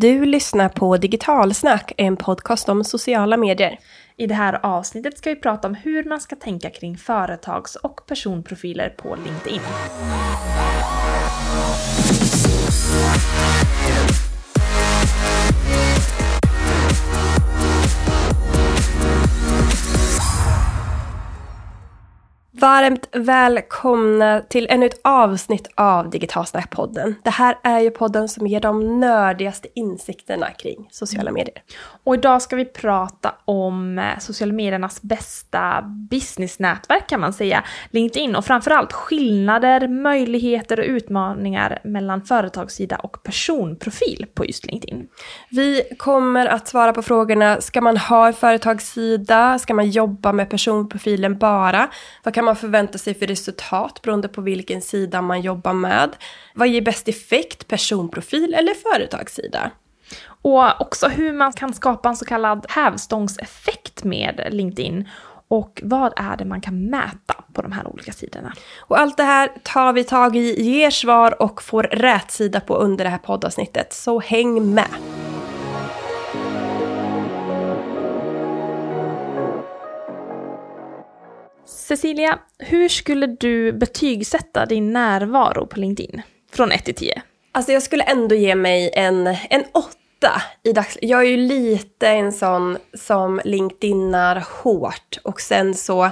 Du lyssnar på Digitalsnack, en podcast om sociala medier. I det här avsnittet ska vi prata om hur man ska tänka kring företags och personprofiler på LinkedIn. Varmt välkomna till ännu ett avsnitt av Digitalsnack-podden. Det här är ju podden som ger de nördigaste insikterna kring sociala medier. Och idag ska vi prata om eh, sociala mediernas bästa businessnätverk kan man säga, LinkedIn, och framförallt skillnader, möjligheter och utmaningar mellan företagssida och personprofil på just LinkedIn. Vi kommer att svara på frågorna, ska man ha en företagssida? Ska man jobba med personprofilen bara? Vad kan man förvänta sig för resultat beroende på vilken sida man jobbar med? Vad ger bäst effekt, personprofil eller företagssida? Och också hur man kan skapa en så kallad hävstångseffekt med LinkedIn. Och vad är det man kan mäta på de här olika sidorna? Och allt det här tar vi tag i, ger svar och får rätt sida på under det här poddavsnittet. Så häng med! Cecilia, hur skulle du betygsätta din närvaro på LinkedIn? Från 1 till 10. Alltså jag skulle ändå ge mig en, en åtta i dagsläget. Jag är ju lite en sån som LinkedInar hårt och sen så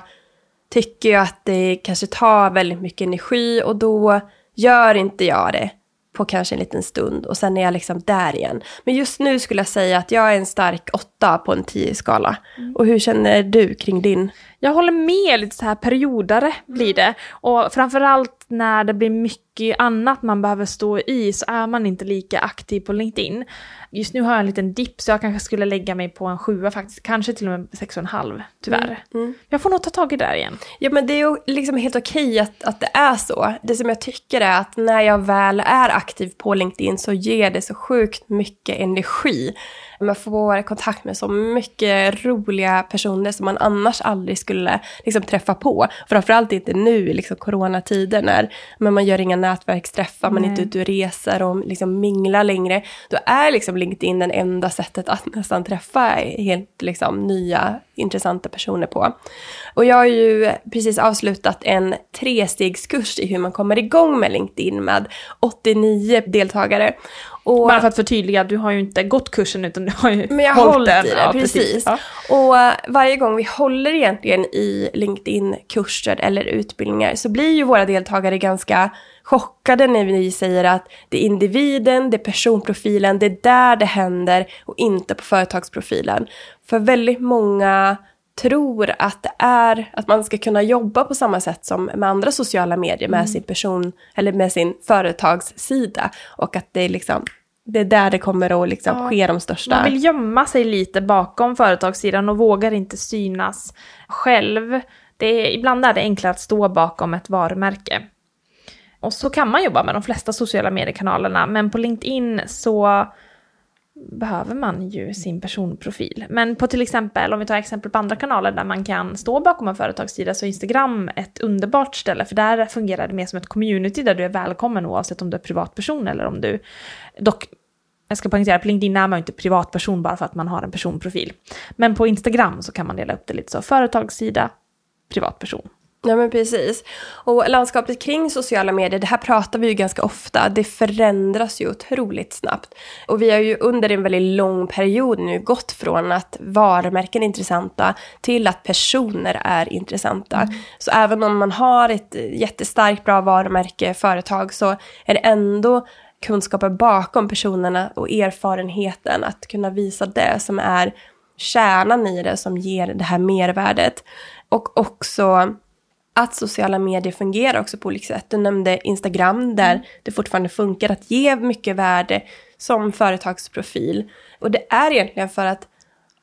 tycker jag att det kanske tar väldigt mycket energi och då gör inte jag det på kanske en liten stund och sen är jag liksom där igen. Men just nu skulle jag säga att jag är en stark åtta på en 10-skala. Mm. Och hur känner du kring din? Jag håller med, lite så här periodare blir det. Och framförallt när det blir mycket annat man behöver stå i så är man inte lika aktiv på LinkedIn. Just nu har jag en liten dipp så jag kanske skulle lägga mig på en sjua faktiskt, kanske till och med sex och en halv, tyvärr. Mm. Mm. Jag får nog ta tag i det där igen. Ja men det är ju liksom helt okej att, att det är så. Det som jag tycker är att när jag väl är aktiv på LinkedIn så ger det så sjukt mycket energi. Man får kontakt med så mycket roliga personer som man annars aldrig skulle liksom, träffa på. Framförallt inte nu i liksom, coronatider när men man gör inga nätverksträffar, man är inte ute och reser och liksom, minglar längre. Då är liksom, LinkedIn det enda sättet att nästan träffa helt liksom, nya intressanta personer på. Och jag har ju precis avslutat en trestegskurs i hur man kommer igång med LinkedIn med 89 deltagare. Och, Bara för att förtydliga, du har ju inte gått kursen utan du har ju men jag hållit hållit den. i det, ja, precis. Ja. Och uh, varje gång vi håller egentligen i LinkedIn-kurser eller utbildningar så blir ju våra deltagare ganska chockade när vi säger att det är individen, det är personprofilen, det är där det händer och inte på företagsprofilen. För väldigt många tror att det är att man ska kunna jobba på samma sätt som med andra sociala medier med mm. sin person eller med sin företagssida och att det är liksom det är där det kommer att liksom ja, ske de största... Man vill gömma sig lite bakom företagssidan och vågar inte synas själv. Det är, ibland är det enklare att stå bakom ett varumärke. Och så kan man jobba med de flesta sociala mediekanalerna, men på LinkedIn så behöver man ju sin personprofil. Men på till exempel, om vi tar exempel på andra kanaler där man kan stå bakom en företagssida så är Instagram ett underbart ställe för där fungerar det mer som ett community där du är välkommen oavsett om du är privatperson eller om du... Dock, jag ska poängtera, på LinkedIn är man ju inte privatperson bara för att man har en personprofil. Men på Instagram så kan man dela upp det lite så, företagssida, privatperson. Ja men precis. Och landskapet kring sociala medier, det här pratar vi ju ganska ofta. Det förändras ju otroligt snabbt. Och vi har ju under en väldigt lång period nu gått från att varumärken är intressanta till att personer är intressanta. Mm. Så även om man har ett jättestarkt bra varumärke, företag, så är det ändå kunskapen bakom personerna och erfarenheten att kunna visa det som är kärnan i det som ger det här mervärdet. Och också att sociala medier fungerar också på olika sätt. Du nämnde Instagram där mm. det fortfarande funkar att ge mycket värde som företagsprofil. Och det är egentligen för att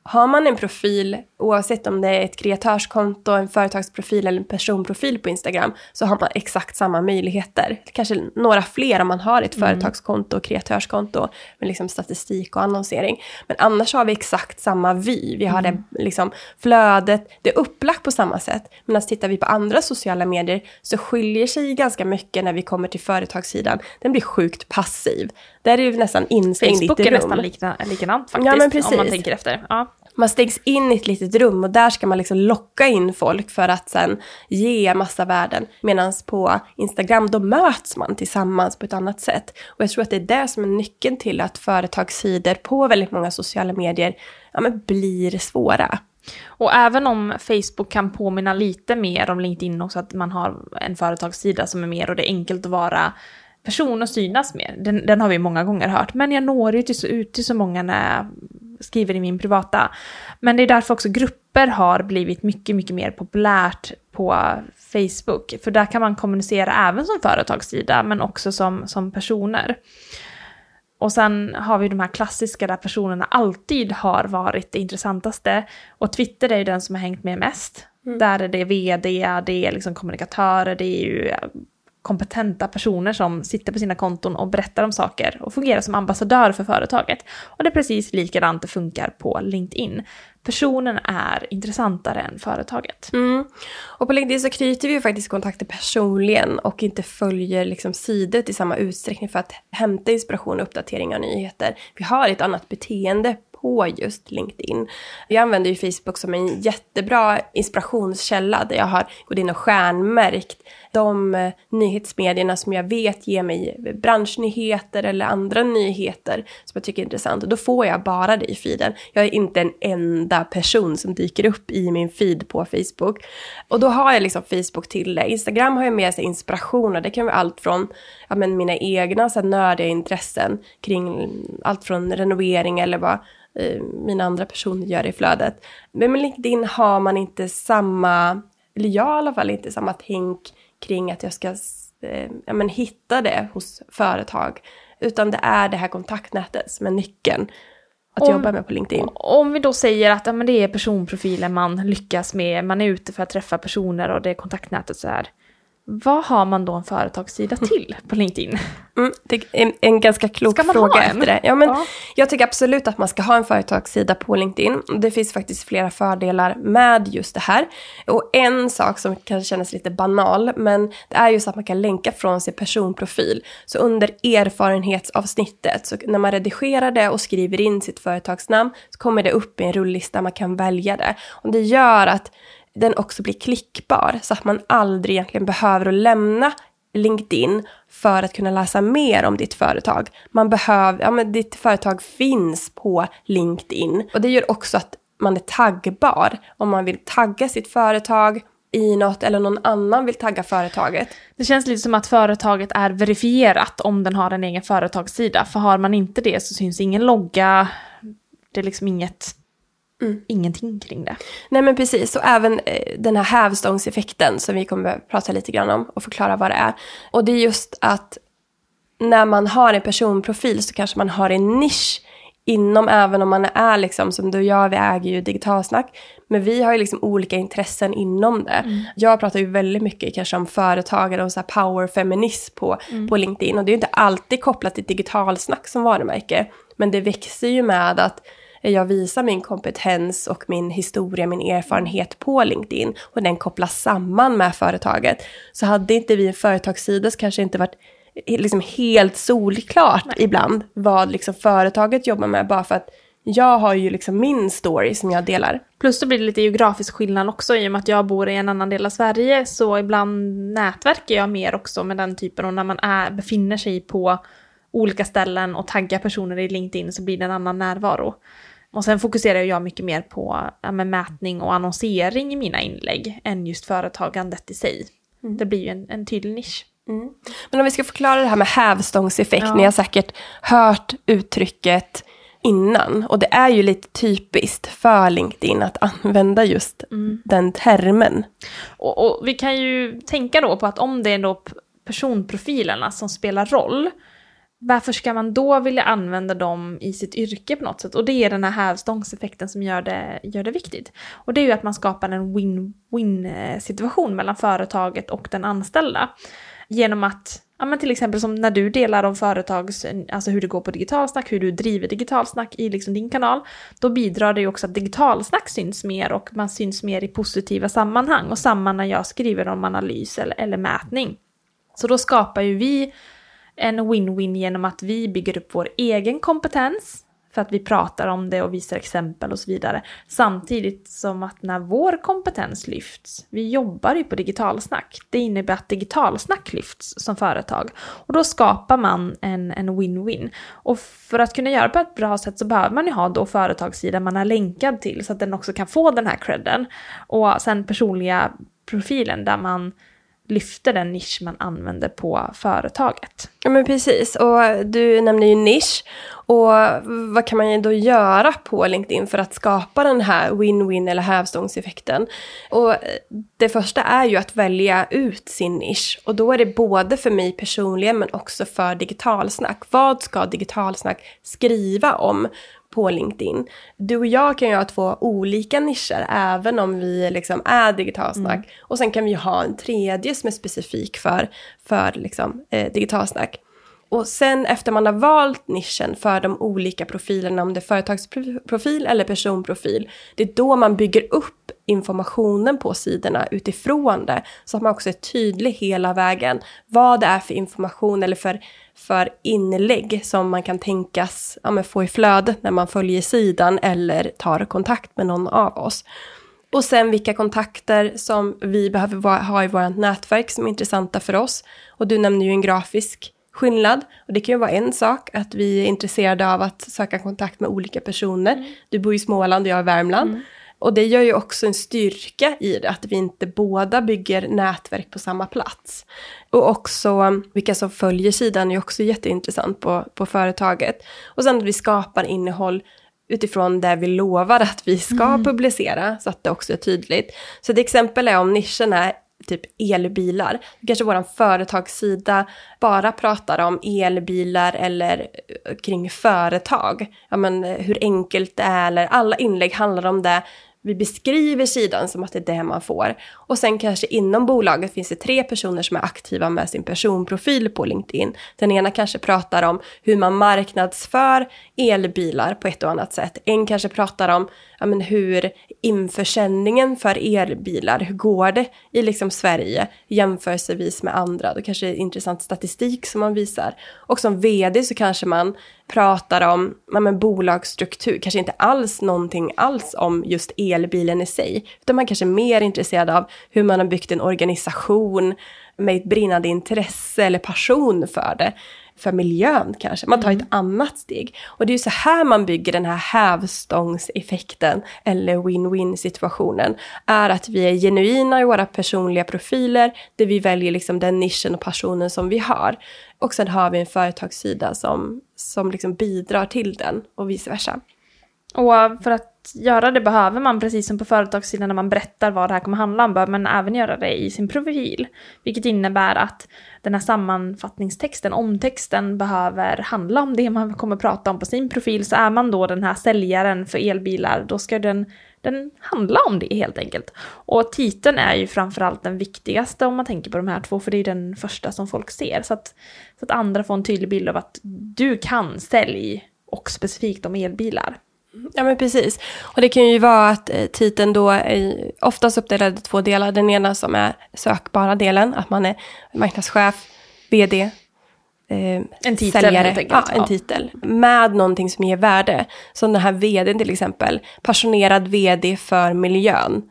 har man en profil, oavsett om det är ett kreatörskonto, en företagsprofil eller en personprofil på Instagram, så har man exakt samma möjligheter. Kanske några fler om man har ett mm. företagskonto och kreatörskonto med liksom statistik och annonsering. Men annars har vi exakt samma vy. Vi har mm. det liksom flödet, det är upplagt på samma sätt. Men alltså tittar vi på andra sociala medier så skiljer sig ganska mycket när vi kommer till företagssidan. Den blir sjukt passiv. Där är det nästan instängd i ett rum. Facebook är nästan likna, likadant faktiskt, ja, om man tänker efter. Ja. Man stängs in i ett litet rum och där ska man liksom locka in folk för att sen ge massa värden. Medan på Instagram då möts man tillsammans på ett annat sätt. Och jag tror att det är det som är nyckeln till att företagssidor på väldigt många sociala medier ja, men blir svåra. Och även om Facebook kan påminna lite mer om LinkedIn också, att man har en företagssida som är mer och det är enkelt att vara person och synas med. Den, den har vi många gånger hört, men jag når ju till så, ut till så många när jag skriver i min privata. Men det är därför också grupper har blivit mycket, mycket mer populärt på Facebook. För där kan man kommunicera även som företagssida, men också som, som personer. Och sen har vi de här klassiska där personerna alltid har varit det intressantaste. Och Twitter är ju den som har hängt med mest. Mm. Där är det vd, det är liksom kommunikatörer, det är ju kompetenta personer som sitter på sina konton och berättar om saker och fungerar som ambassadör för företaget. Och det är precis likadant det funkar på LinkedIn. Personen är intressantare än företaget. Mm. Och på LinkedIn så knyter vi ju faktiskt kontakter personligen och inte följer liksom sidor i samma utsträckning för att hämta inspiration och uppdateringar och nyheter. Vi har ett annat beteende på just LinkedIn. Jag använder ju Facebook som en jättebra inspirationskälla där jag har gått in och stjärnmärkt de eh, nyhetsmedierna som jag vet ger mig branschnyheter eller andra nyheter som jag tycker är intressant. Och då får jag bara det i feeden. Jag är inte en enda person som dyker upp i min feed på Facebook. Och då har jag liksom Facebook till det. Instagram har jag med sig inspiration och det kan vara allt från ja, men mina egna så här, nördiga intressen kring allt från renovering eller vad eh, mina andra personer gör i flödet. Men med LinkedIn har man inte samma, eller jag i alla fall inte samma tänk kring att jag ska eh, ja, men hitta det hos företag. Utan det är det här kontaktnätet som är nyckeln att om, jobba med på LinkedIn. Om vi då säger att ja, men det är personprofilen man lyckas med, man är ute för att träffa personer och det är kontaktnätet så här. Vad har man då en företagssida till på LinkedIn? Mm, det är en, en ganska klok fråga efter det. Ja, men ja. Jag tycker absolut att man ska ha en företagssida på LinkedIn. Det finns faktiskt flera fördelar med just det här. Och en sak som kan kännas lite banal, men det är just att man kan länka från sin personprofil. Så under erfarenhetsavsnittet, så när man redigerar det och skriver in sitt företagsnamn, så kommer det upp i en rullista, man kan välja det. Och det gör att den också blir klickbar så att man aldrig egentligen behöver att lämna LinkedIn för att kunna läsa mer om ditt företag. Man behöver, ja men ditt företag finns på LinkedIn och det gör också att man är taggbar om man vill tagga sitt företag i något eller någon annan vill tagga företaget. Det känns lite som att företaget är verifierat om den har en egen företagssida. För har man inte det så syns ingen logga, det är liksom inget Mm. Ingenting kring det. Nej men precis, och även eh, den här hävstångseffekten som vi kommer att prata lite grann om och förklara vad det är. Och det är just att när man har en personprofil så kanske man har en nisch inom, även om man är liksom som du och jag, vi äger ju digitalsnack, men vi har ju liksom olika intressen inom det. Mm. Jag pratar ju väldigt mycket kanske om företagare och så här powerfeminism på, mm. på LinkedIn och det är ju inte alltid kopplat till digitalsnack som varumärke, men det växer ju med att jag visar min kompetens och min historia, min erfarenhet på LinkedIn och den kopplas samman med företaget. Så hade inte vi en företagssida så kanske inte varit liksom helt solklart Nej. ibland vad liksom företaget jobbar med bara för att jag har ju liksom min story som jag delar. Plus så blir det lite geografisk skillnad också i och med att jag bor i en annan del av Sverige så ibland nätverkar jag mer också med den typen och när man är, befinner sig på olika ställen och taggar personer i LinkedIn så blir det en annan närvaro. Och sen fokuserar jag mycket mer på ja, mätning och annonsering i mina inlägg än just företagandet i sig. Mm. Det blir ju en, en tydlig nisch. Mm. Men om vi ska förklara det här med hävstångseffekt, ja. ni har säkert hört uttrycket innan. Och det är ju lite typiskt för LinkedIn att använda just mm. den termen. Och, och, vi kan ju tänka då på att om det är då personprofilerna som spelar roll, varför ska man då vilja använda dem i sitt yrke på något sätt? Och det är den här hävstångseffekten som gör det, gör det viktigt. Och det är ju att man skapar en win-win eh, situation mellan företaget och den anställda. Genom att, ja men till exempel som när du delar om företags, alltså hur det går på digitalsnack, hur du driver digitalsnack i liksom din kanal, då bidrar det ju också att digitalsnack syns mer och man syns mer i positiva sammanhang. Och samma när jag skriver om analys eller, eller mätning. Så då skapar ju vi en win-win genom att vi bygger upp vår egen kompetens för att vi pratar om det och visar exempel och så vidare. Samtidigt som att när vår kompetens lyfts, vi jobbar ju på digitalsnack, det innebär att digitalsnack lyfts som företag. Och då skapar man en, en win-win. Och för att kunna göra det på ett bra sätt så behöver man ju ha då företagssidan man är länkad till så att den också kan få den här credden. Och sen personliga profilen där man lyfter den nisch man använder på företaget. Ja men precis, och du nämner ju nisch. Och vad kan man då göra på LinkedIn för att skapa den här win-win eller hävstångseffekten? Och det första är ju att välja ut sin nisch. Och då är det både för mig personligen men också för digitalsnack. Vad ska digitalsnack skriva om? På LinkedIn. Du och jag kan ju ha två olika nischer även om vi liksom är digitalsnack. Mm. Och sen kan vi ha en tredje som är specifik för, för liksom, eh, digitalsnack. Och sen efter man har valt nischen för de olika profilerna, om det är företagsprofil eller personprofil, det är då man bygger upp informationen på sidorna utifrån det. Så att man också är tydlig hela vägen vad det är för information eller för, för inlägg som man kan tänkas ja, få i flödet när man följer sidan eller tar kontakt med någon av oss. Och sen vilka kontakter som vi behöver ha i vårt nätverk som är intressanta för oss. Och du nämner ju en grafisk skillnad. Och det kan ju vara en sak att vi är intresserade av att söka kontakt med olika personer. Mm. Du bor i Småland och jag i Värmland. Mm. Och det gör ju också en styrka i det, att vi inte båda bygger nätverk på samma plats. Och också vilka som följer sidan är också jätteintressant på, på företaget. Och sen att vi skapar innehåll utifrån det vi lovar att vi ska mm. publicera, så att det också är tydligt. Så ett exempel är om nischen är typ elbilar. Kanske vår företagssida bara pratar om elbilar eller eh, kring företag. Ja men eh, hur enkelt det är eller alla inlägg handlar om det vi beskriver sidan som att det är det man får. Och sen kanske inom bolaget finns det tre personer som är aktiva med sin personprofil på LinkedIn. Den ena kanske pratar om hur man marknadsför elbilar på ett och annat sätt. En kanske pratar om ja, men hur införsäljningen för elbilar, hur går det i liksom Sverige jämförelsevis med andra? Då kanske det är intressant statistik som man visar. Och som vd så kanske man pratar om ja, men bolagsstruktur, kanske inte alls någonting alls om just elbilen i sig, utan man kanske är mer intresserad av hur man har byggt en organisation med ett brinnande intresse eller passion för det för miljön kanske. Man tar ett mm. annat steg. Och det är ju så här man bygger den här hävstångseffekten eller win-win situationen. Är att vi är genuina i våra personliga profiler där vi väljer liksom den nischen och passionen som vi har. Och sen har vi en företagssida som, som liksom bidrar till den och vice versa. Och för att göra det behöver man, precis som på företagssidan när man berättar vad det här kommer handla om, behöver man även göra det i sin profil. Vilket innebär att den här sammanfattningstexten, omtexten, behöver handla om det man kommer prata om på sin profil. Så är man då den här säljaren för elbilar, då ska den, den handlar om det helt enkelt. Och titeln är ju framförallt den viktigaste om man tänker på de här två, för det är den första som folk ser. Så att, så att andra får en tydlig bild av att du kan sälj och specifikt om elbilar. Ja men precis. Och det kan ju vara att eh, titeln då är oftast uppdelad i två delar. Den ena som är sökbara delen, att man är marknadschef, vd, eh, en titel säljare. helt enkelt. Ja, en titel. Med någonting som ger värde. Som den här vdn till exempel, passionerad vd för miljön.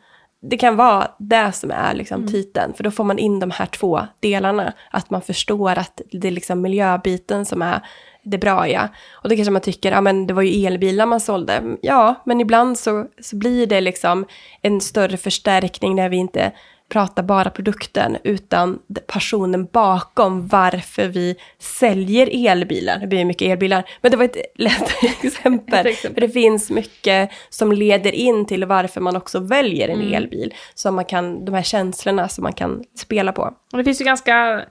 Det kan vara det som är liksom mm. titeln, för då får man in de här två delarna. Att man förstår att det är liksom miljöbiten som är det bra ja. Och då kanske man tycker, ja men det var ju elbilar man sålde. Ja, men ibland så, så blir det liksom en större förstärkning när vi inte pratar bara produkten utan passionen bakom varför vi säljer elbilar. Det blir mycket elbilar, men det var ett lätt exempel. För det finns mycket som leder in till varför man också väljer en mm. elbil. Så man kan, de här känslorna som man kan spela på. Och det finns ju ganska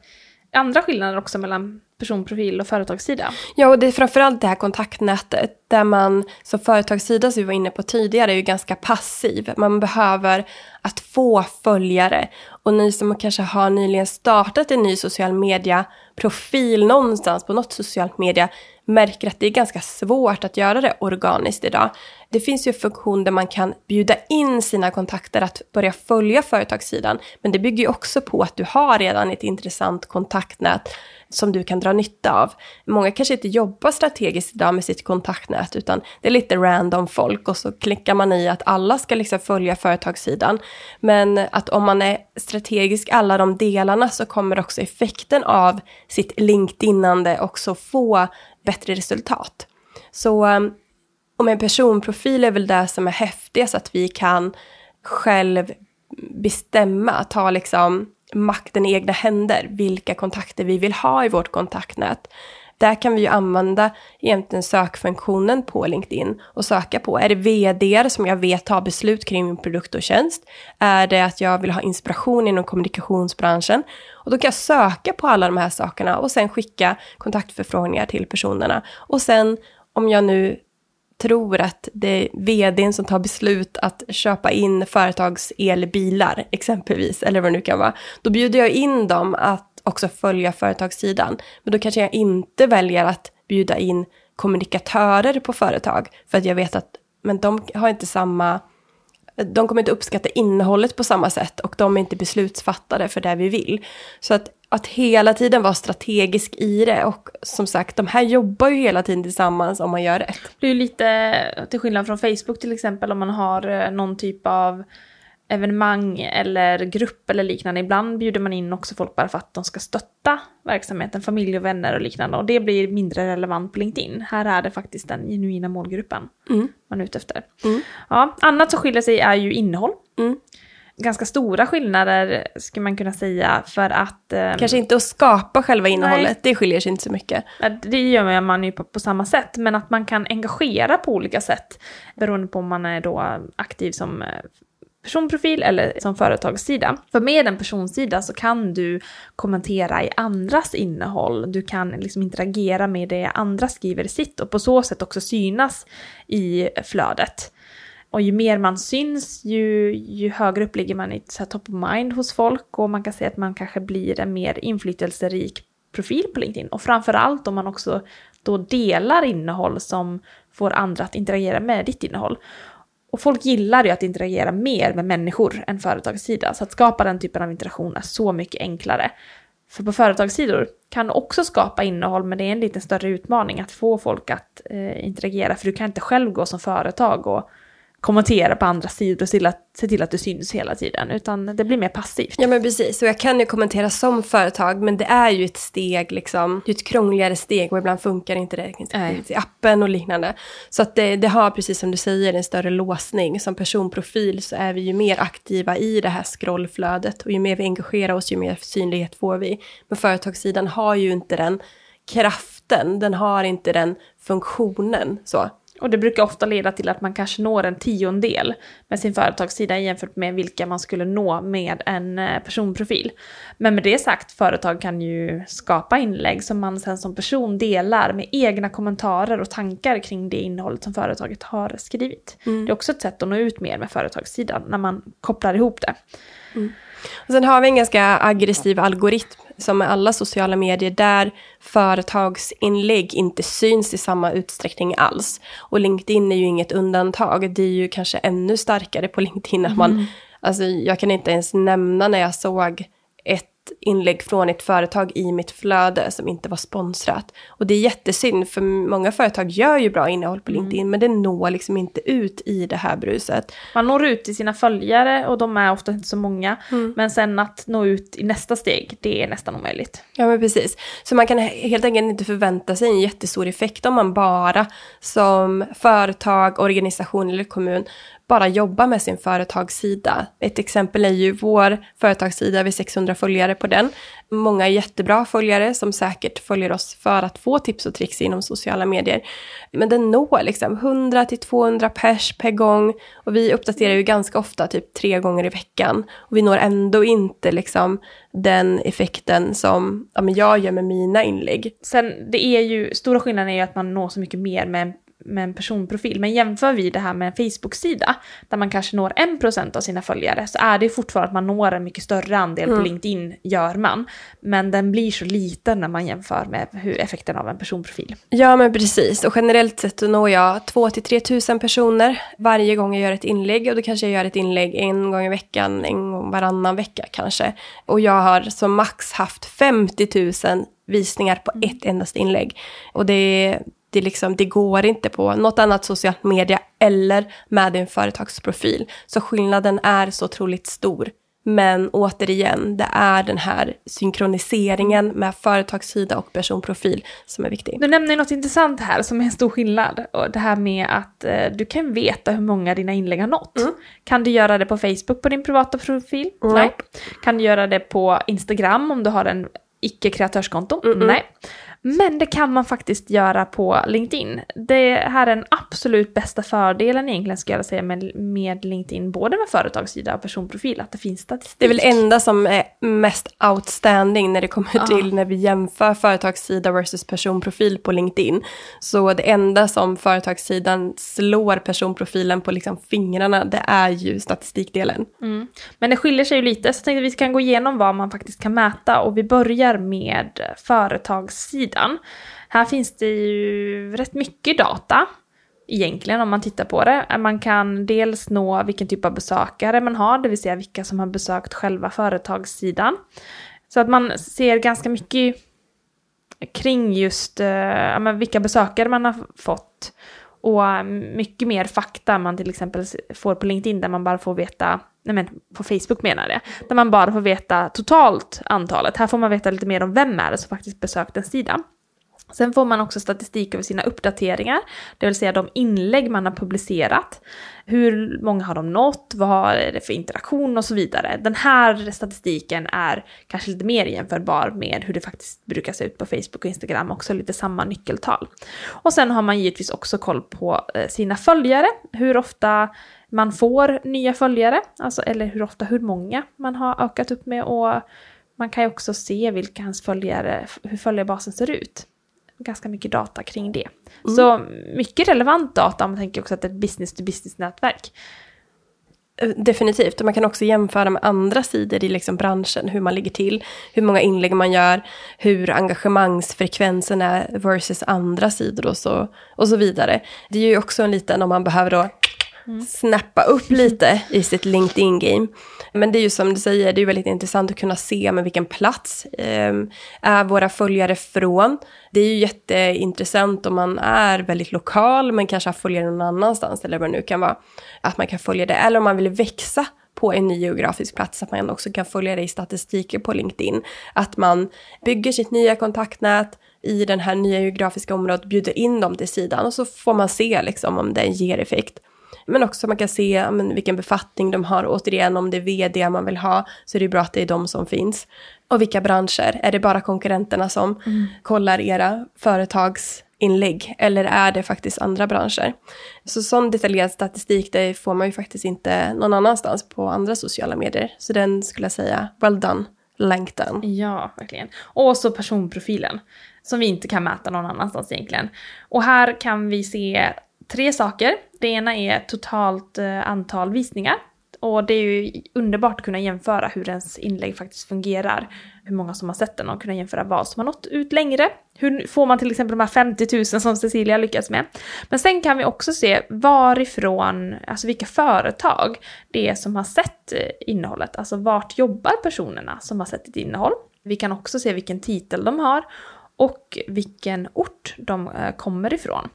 andra skillnader också mellan personprofil och företagssida. Ja, och det är framförallt det här kontaktnätet där man som företagssida, som vi var inne på tidigare, är ju ganska passiv. Man behöver att få följare. Och ni som kanske har nyligen startat en ny social media-profil någonstans på något socialt media märker att det är ganska svårt att göra det organiskt idag. Det finns ju en funktion där man kan bjuda in sina kontakter att börja följa företagssidan. Men det bygger ju också på att du har redan ett intressant kontaktnät som du kan dra nytta av. Många kanske inte jobbar strategiskt idag med sitt kontaktnät utan det är lite random folk och så klickar man i att alla ska liksom följa företagssidan. Men att om man är strategisk alla de delarna så kommer också effekten av sitt LinkedInande också få bättre resultat. Så um, och om en personprofil är väl det som är häftigast, att vi kan själv bestämma, ta liksom makten i egna händer, vilka kontakter vi vill ha i vårt kontaktnät. Där kan vi ju använda egentligen sökfunktionen på LinkedIn och söka på, är det vd som jag vet har beslut kring min produkt och tjänst? Är det att jag vill ha inspiration inom kommunikationsbranschen? Och då kan jag söka på alla de här sakerna och sen skicka kontaktförfrågningar till personerna. Och sen om jag nu tror att det är vdn som tar beslut att köpa in företags elbilar exempelvis, eller vad det nu kan vara, då bjuder jag in dem att också följa företagssidan. Men då kanske jag inte väljer att bjuda in kommunikatörer på företag, för att jag vet att men de har inte samma de kommer inte uppskatta innehållet på samma sätt och de är inte beslutsfattare för det vi vill. Så att, att hela tiden vara strategisk i det och som sagt, de här jobbar ju hela tiden tillsammans om man gör rätt. Det är ju lite till skillnad från Facebook till exempel om man har eh, någon typ av evenemang eller grupp eller liknande. Ibland bjuder man in också folk bara för att de ska stötta verksamheten, familj och vänner och liknande. Och det blir mindre relevant på LinkedIn. Här är det faktiskt den genuina målgruppen mm. man är ute efter. Mm. Ja, annat som skiljer sig är ju innehåll. Mm. Ganska stora skillnader skulle man kunna säga för att... Um, Kanske inte att skapa själva innehållet, nej. det skiljer sig inte så mycket. Det gör man ju på, på, samma sätt, men att man kan engagera på olika sätt beroende på om man är då aktiv som eh, personprofil eller som företagssida. För med en personsida så kan du kommentera i andras innehåll. Du kan liksom interagera med det andra skriver i sitt och på så sätt också synas i flödet. Och ju mer man syns, ju, ju högre upp ligger man i så top of mind hos folk och man kan säga att man kanske blir en mer inflytelserik profil på LinkedIn. Och framförallt om man också då delar innehåll som får andra att interagera med ditt innehåll. Och folk gillar ju att interagera mer med människor än företagssida. Så att skapa den typen av interaktion är så mycket enklare. För på företagssidor kan du också skapa innehåll, men det är en lite större utmaning att få folk att eh, interagera. För du kan inte själv gå som företag och kommentera på andra sidor och se till, att, se till att du syns hela tiden, utan det blir mer passivt. Ja men precis, och jag kan ju kommentera som företag, men det är ju ett steg liksom, det är ett krångligare steg och ibland funkar inte det i appen och liknande. Så att det, det, har, precis som du säger, en större låsning. Som personprofil så är vi ju mer aktiva i det här scrollflödet och ju mer vi engagerar oss, ju mer synlighet får vi. Men företagssidan har ju inte den kraften, den har inte den funktionen så. Och det brukar ofta leda till att man kanske når en tiondel med sin företagssida jämfört med vilka man skulle nå med en eh, personprofil. Men med det sagt, företag kan ju skapa inlägg som man sen som person delar med egna kommentarer och tankar kring det innehållet som företaget har skrivit. Mm. Det är också ett sätt att nå ut mer med företagssidan när man kopplar ihop det. Mm. Och sen har vi en ganska aggressiv algoritm som med alla sociala medier där företagsinlägg inte syns i samma utsträckning alls. Och LinkedIn är ju inget undantag. Det är ju kanske ännu starkare på LinkedIn att man, mm. alltså jag kan inte ens nämna när jag såg ett inlägg från ett företag i mitt flöde som inte var sponsrat. Och det är jättesynd, för många företag gör ju bra innehåll på LinkedIn, mm. men det når liksom inte ut i det här bruset. Man når ut till sina följare och de är ofta inte så många, mm. men sen att nå ut i nästa steg, det är nästan omöjligt. Ja, men precis. Så man kan helt enkelt inte förvänta sig en jättestor effekt om man bara som företag, organisation eller kommun bara jobba med sin företagssida. Ett exempel är ju vår företagssida, vi har 600 följare på den. Många jättebra följare som säkert följer oss för att få tips och tricks inom sociala medier. Men den når liksom 100 till 200 pers per gång och vi uppdaterar ju ganska ofta, typ tre gånger i veckan. Och vi når ändå inte liksom den effekten som ja, men jag gör med mina inlägg. Sen, det är ju, stora skillnaden är ju att man når så mycket mer med med en personprofil. Men jämför vi det här med en Facebook-sida, där man kanske når 1% av sina följare, så är det fortfarande att man når en mycket större andel mm. på LinkedIn, gör man. Men den blir så liten när man jämför med hur effekten av en personprofil. Ja, men precis. Och generellt sett så når jag 2-3 tusen personer varje gång jag gör ett inlägg. Och då kanske jag gör ett inlägg en gång i veckan, en gång varannan vecka kanske. Och jag har som max haft 50 000 visningar på mm. ett endast inlägg. Och det det, liksom, det går inte på något annat socialt media eller med din företagsprofil. Så skillnaden är så otroligt stor. Men återigen, det är den här synkroniseringen med företagssida och personprofil som är viktig. Du nämner något intressant här som är en stor skillnad. Och det här med att eh, du kan veta hur många dina inlägg har nått. Mm. Kan du göra det på Facebook på din privata profil? Mm. Nej. Kan du göra det på Instagram om du har en icke-kreatörskonto? Mm Nej. Men det kan man faktiskt göra på LinkedIn. Det här är den absolut bästa fördelen egentligen ska jag säga med, med LinkedIn, både med företagssida och personprofil, att det finns statistik. Det är väl enda som är mest outstanding när det kommer ja. till när vi jämför företagssida versus personprofil på LinkedIn. Så det enda som företagssidan slår personprofilen på liksom fingrarna, det är ju statistikdelen. Mm. Men det skiljer sig ju lite, så jag tänkte att vi kan gå igenom vad man faktiskt kan mäta och vi börjar med företagssidan sidan. Här finns det ju rätt mycket data egentligen om man tittar på det. Man kan dels nå vilken typ av besökare man har, det vill säga vilka som har besökt själva företagssidan. Så att man ser ganska mycket kring just eh, vilka besökare man har fått. Och mycket mer fakta man till exempel får på LinkedIn där man bara får veta, nej men på Facebook menar jag, där man bara får veta totalt antalet. Här får man veta lite mer om vem är det som faktiskt besökt en sida. Sen får man också statistik över sina uppdateringar, det vill säga de inlägg man har publicerat. Hur många har de nått, vad är det för interaktion och så vidare. Den här statistiken är kanske lite mer jämförbar med hur det faktiskt brukar se ut på Facebook och Instagram, också lite samma nyckeltal. Och sen har man givetvis också koll på eh, sina följare, hur ofta man får nya följare, alltså, eller hur ofta, hur många man har ökat upp med och man kan ju också se vilka hans följare, hur följarbasen ser ut ganska mycket data kring det. Mm. Så mycket relevant data om man tänker också att det är ett business-to-business-nätverk. Eh, definitivt, och man kan också jämföra med andra sidor i liksom branschen, hur man ligger till, hur många inlägg man gör, hur engagemangsfrekvensen är versus andra sidor och så, och så vidare. Det är ju också en liten, om man behöver då mm. snappa upp lite i sitt LinkedIn-game. Men det är ju som du säger, det är väldigt intressant att kunna se med vilken plats eh, är våra följare från. Det är ju jätteintressant om man är väldigt lokal men kanske har följare någon annanstans eller vad det nu kan vara. Att man kan följa det. Eller om man vill växa på en ny geografisk plats, att man också kan följa det i statistiken på LinkedIn. Att man bygger sitt nya kontaktnät i den här nya geografiska området, bjuder in dem till sidan och så får man se liksom om det ger effekt. Men också man kan se men, vilken befattning de har. Återigen, om det är vd man vill ha så är det bra att det är de som finns. Och vilka branscher. Är det bara konkurrenterna som mm. kollar era företagsinlägg eller är det faktiskt andra branscher? Så sån detaljerad statistik det får man ju faktiskt inte någon annanstans på andra sociala medier. Så den skulle jag säga, well done, LinkedIn. Ja, verkligen. Och så personprofilen som vi inte kan mäta någon annanstans egentligen. Och här kan vi se tre saker. Det ena är totalt eh, antal visningar. Och det är ju underbart att kunna jämföra hur ens inlägg faktiskt fungerar. Hur många som har sett den och kunna jämföra vad som har nått ut längre. Hur får man till exempel de här 50 000 som Cecilia lyckats med. Men sen kan vi också se varifrån, alltså vilka företag det är som har sett eh, innehållet. Alltså vart jobbar personerna som har sett ett innehåll. Vi kan också se vilken titel de har och vilken ort de eh, kommer ifrån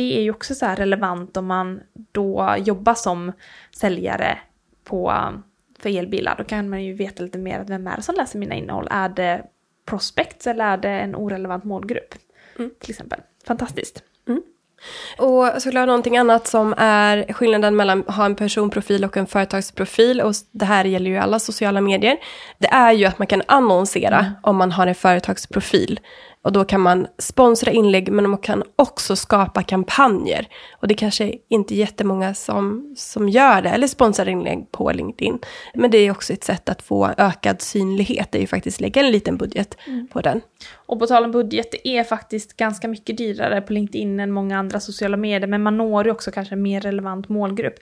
det är ju också så relevant om man då jobbar som säljare på, för elbilar. Då kan man ju veta lite mer, vem är det som läser mina innehåll? Är det prospects eller är det en orelevant målgrupp? Mm. Till exempel. Fantastiskt. Mm. Och såklart någonting annat som är skillnaden mellan att ha en personprofil och en företagsprofil, och det här gäller ju alla sociala medier, det är ju att man kan annonsera mm. om man har en företagsprofil. Och då kan man sponsra inlägg men man kan också skapa kampanjer. Och det kanske är inte jättemånga som, som gör det, eller sponsrar inlägg på LinkedIn. Men det är också ett sätt att få ökad synlighet, det är ju faktiskt lägga en liten budget mm. på den. Och på tal om budget, det är faktiskt ganska mycket dyrare på LinkedIn än många andra sociala medier, men man når ju också kanske en mer relevant målgrupp.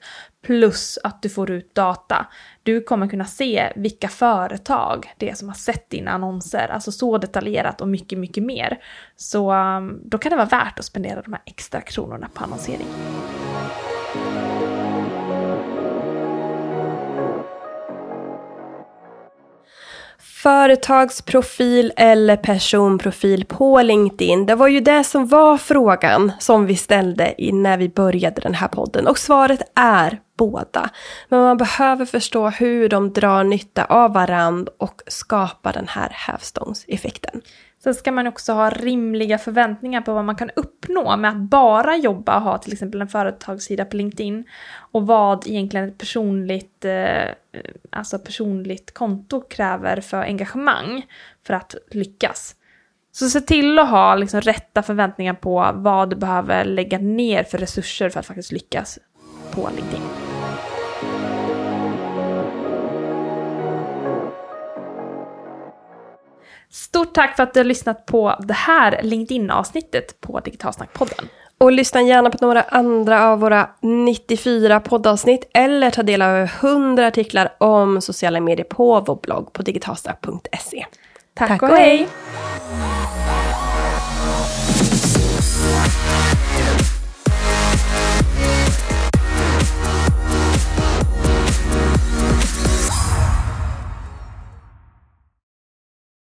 Plus att du får ut data. Du kommer kunna se vilka företag det är som har sett dina annonser, alltså så detaljerat och mycket, mycket mer. Så um, då kan det vara värt att spendera de här extra kronorna på annonsering. Företagsprofil eller personprofil på LinkedIn? Det var ju det som var frågan som vi ställde när vi började den här podden. Och svaret är båda. Men man behöver förstå hur de drar nytta av varandra och skapar den här hävstångseffekten. Sen ska man också ha rimliga förväntningar på vad man kan uppnå med att bara jobba och ha till exempel en företagssida på LinkedIn. Och vad egentligen ett personligt, eh, alltså personligt konto kräver för engagemang för att lyckas. Så se till att ha liksom rätta förväntningar på vad du behöver lägga ner för resurser för att faktiskt lyckas på LinkedIn. Stort tack för att du har lyssnat på det här LinkedIn-avsnittet på Digitalsnackpodden. Och lyssna gärna på några andra av våra 94 poddavsnitt eller ta del av 100 artiklar om sociala medier på vår blogg på digitalsnack.se. Tack, tack och hej!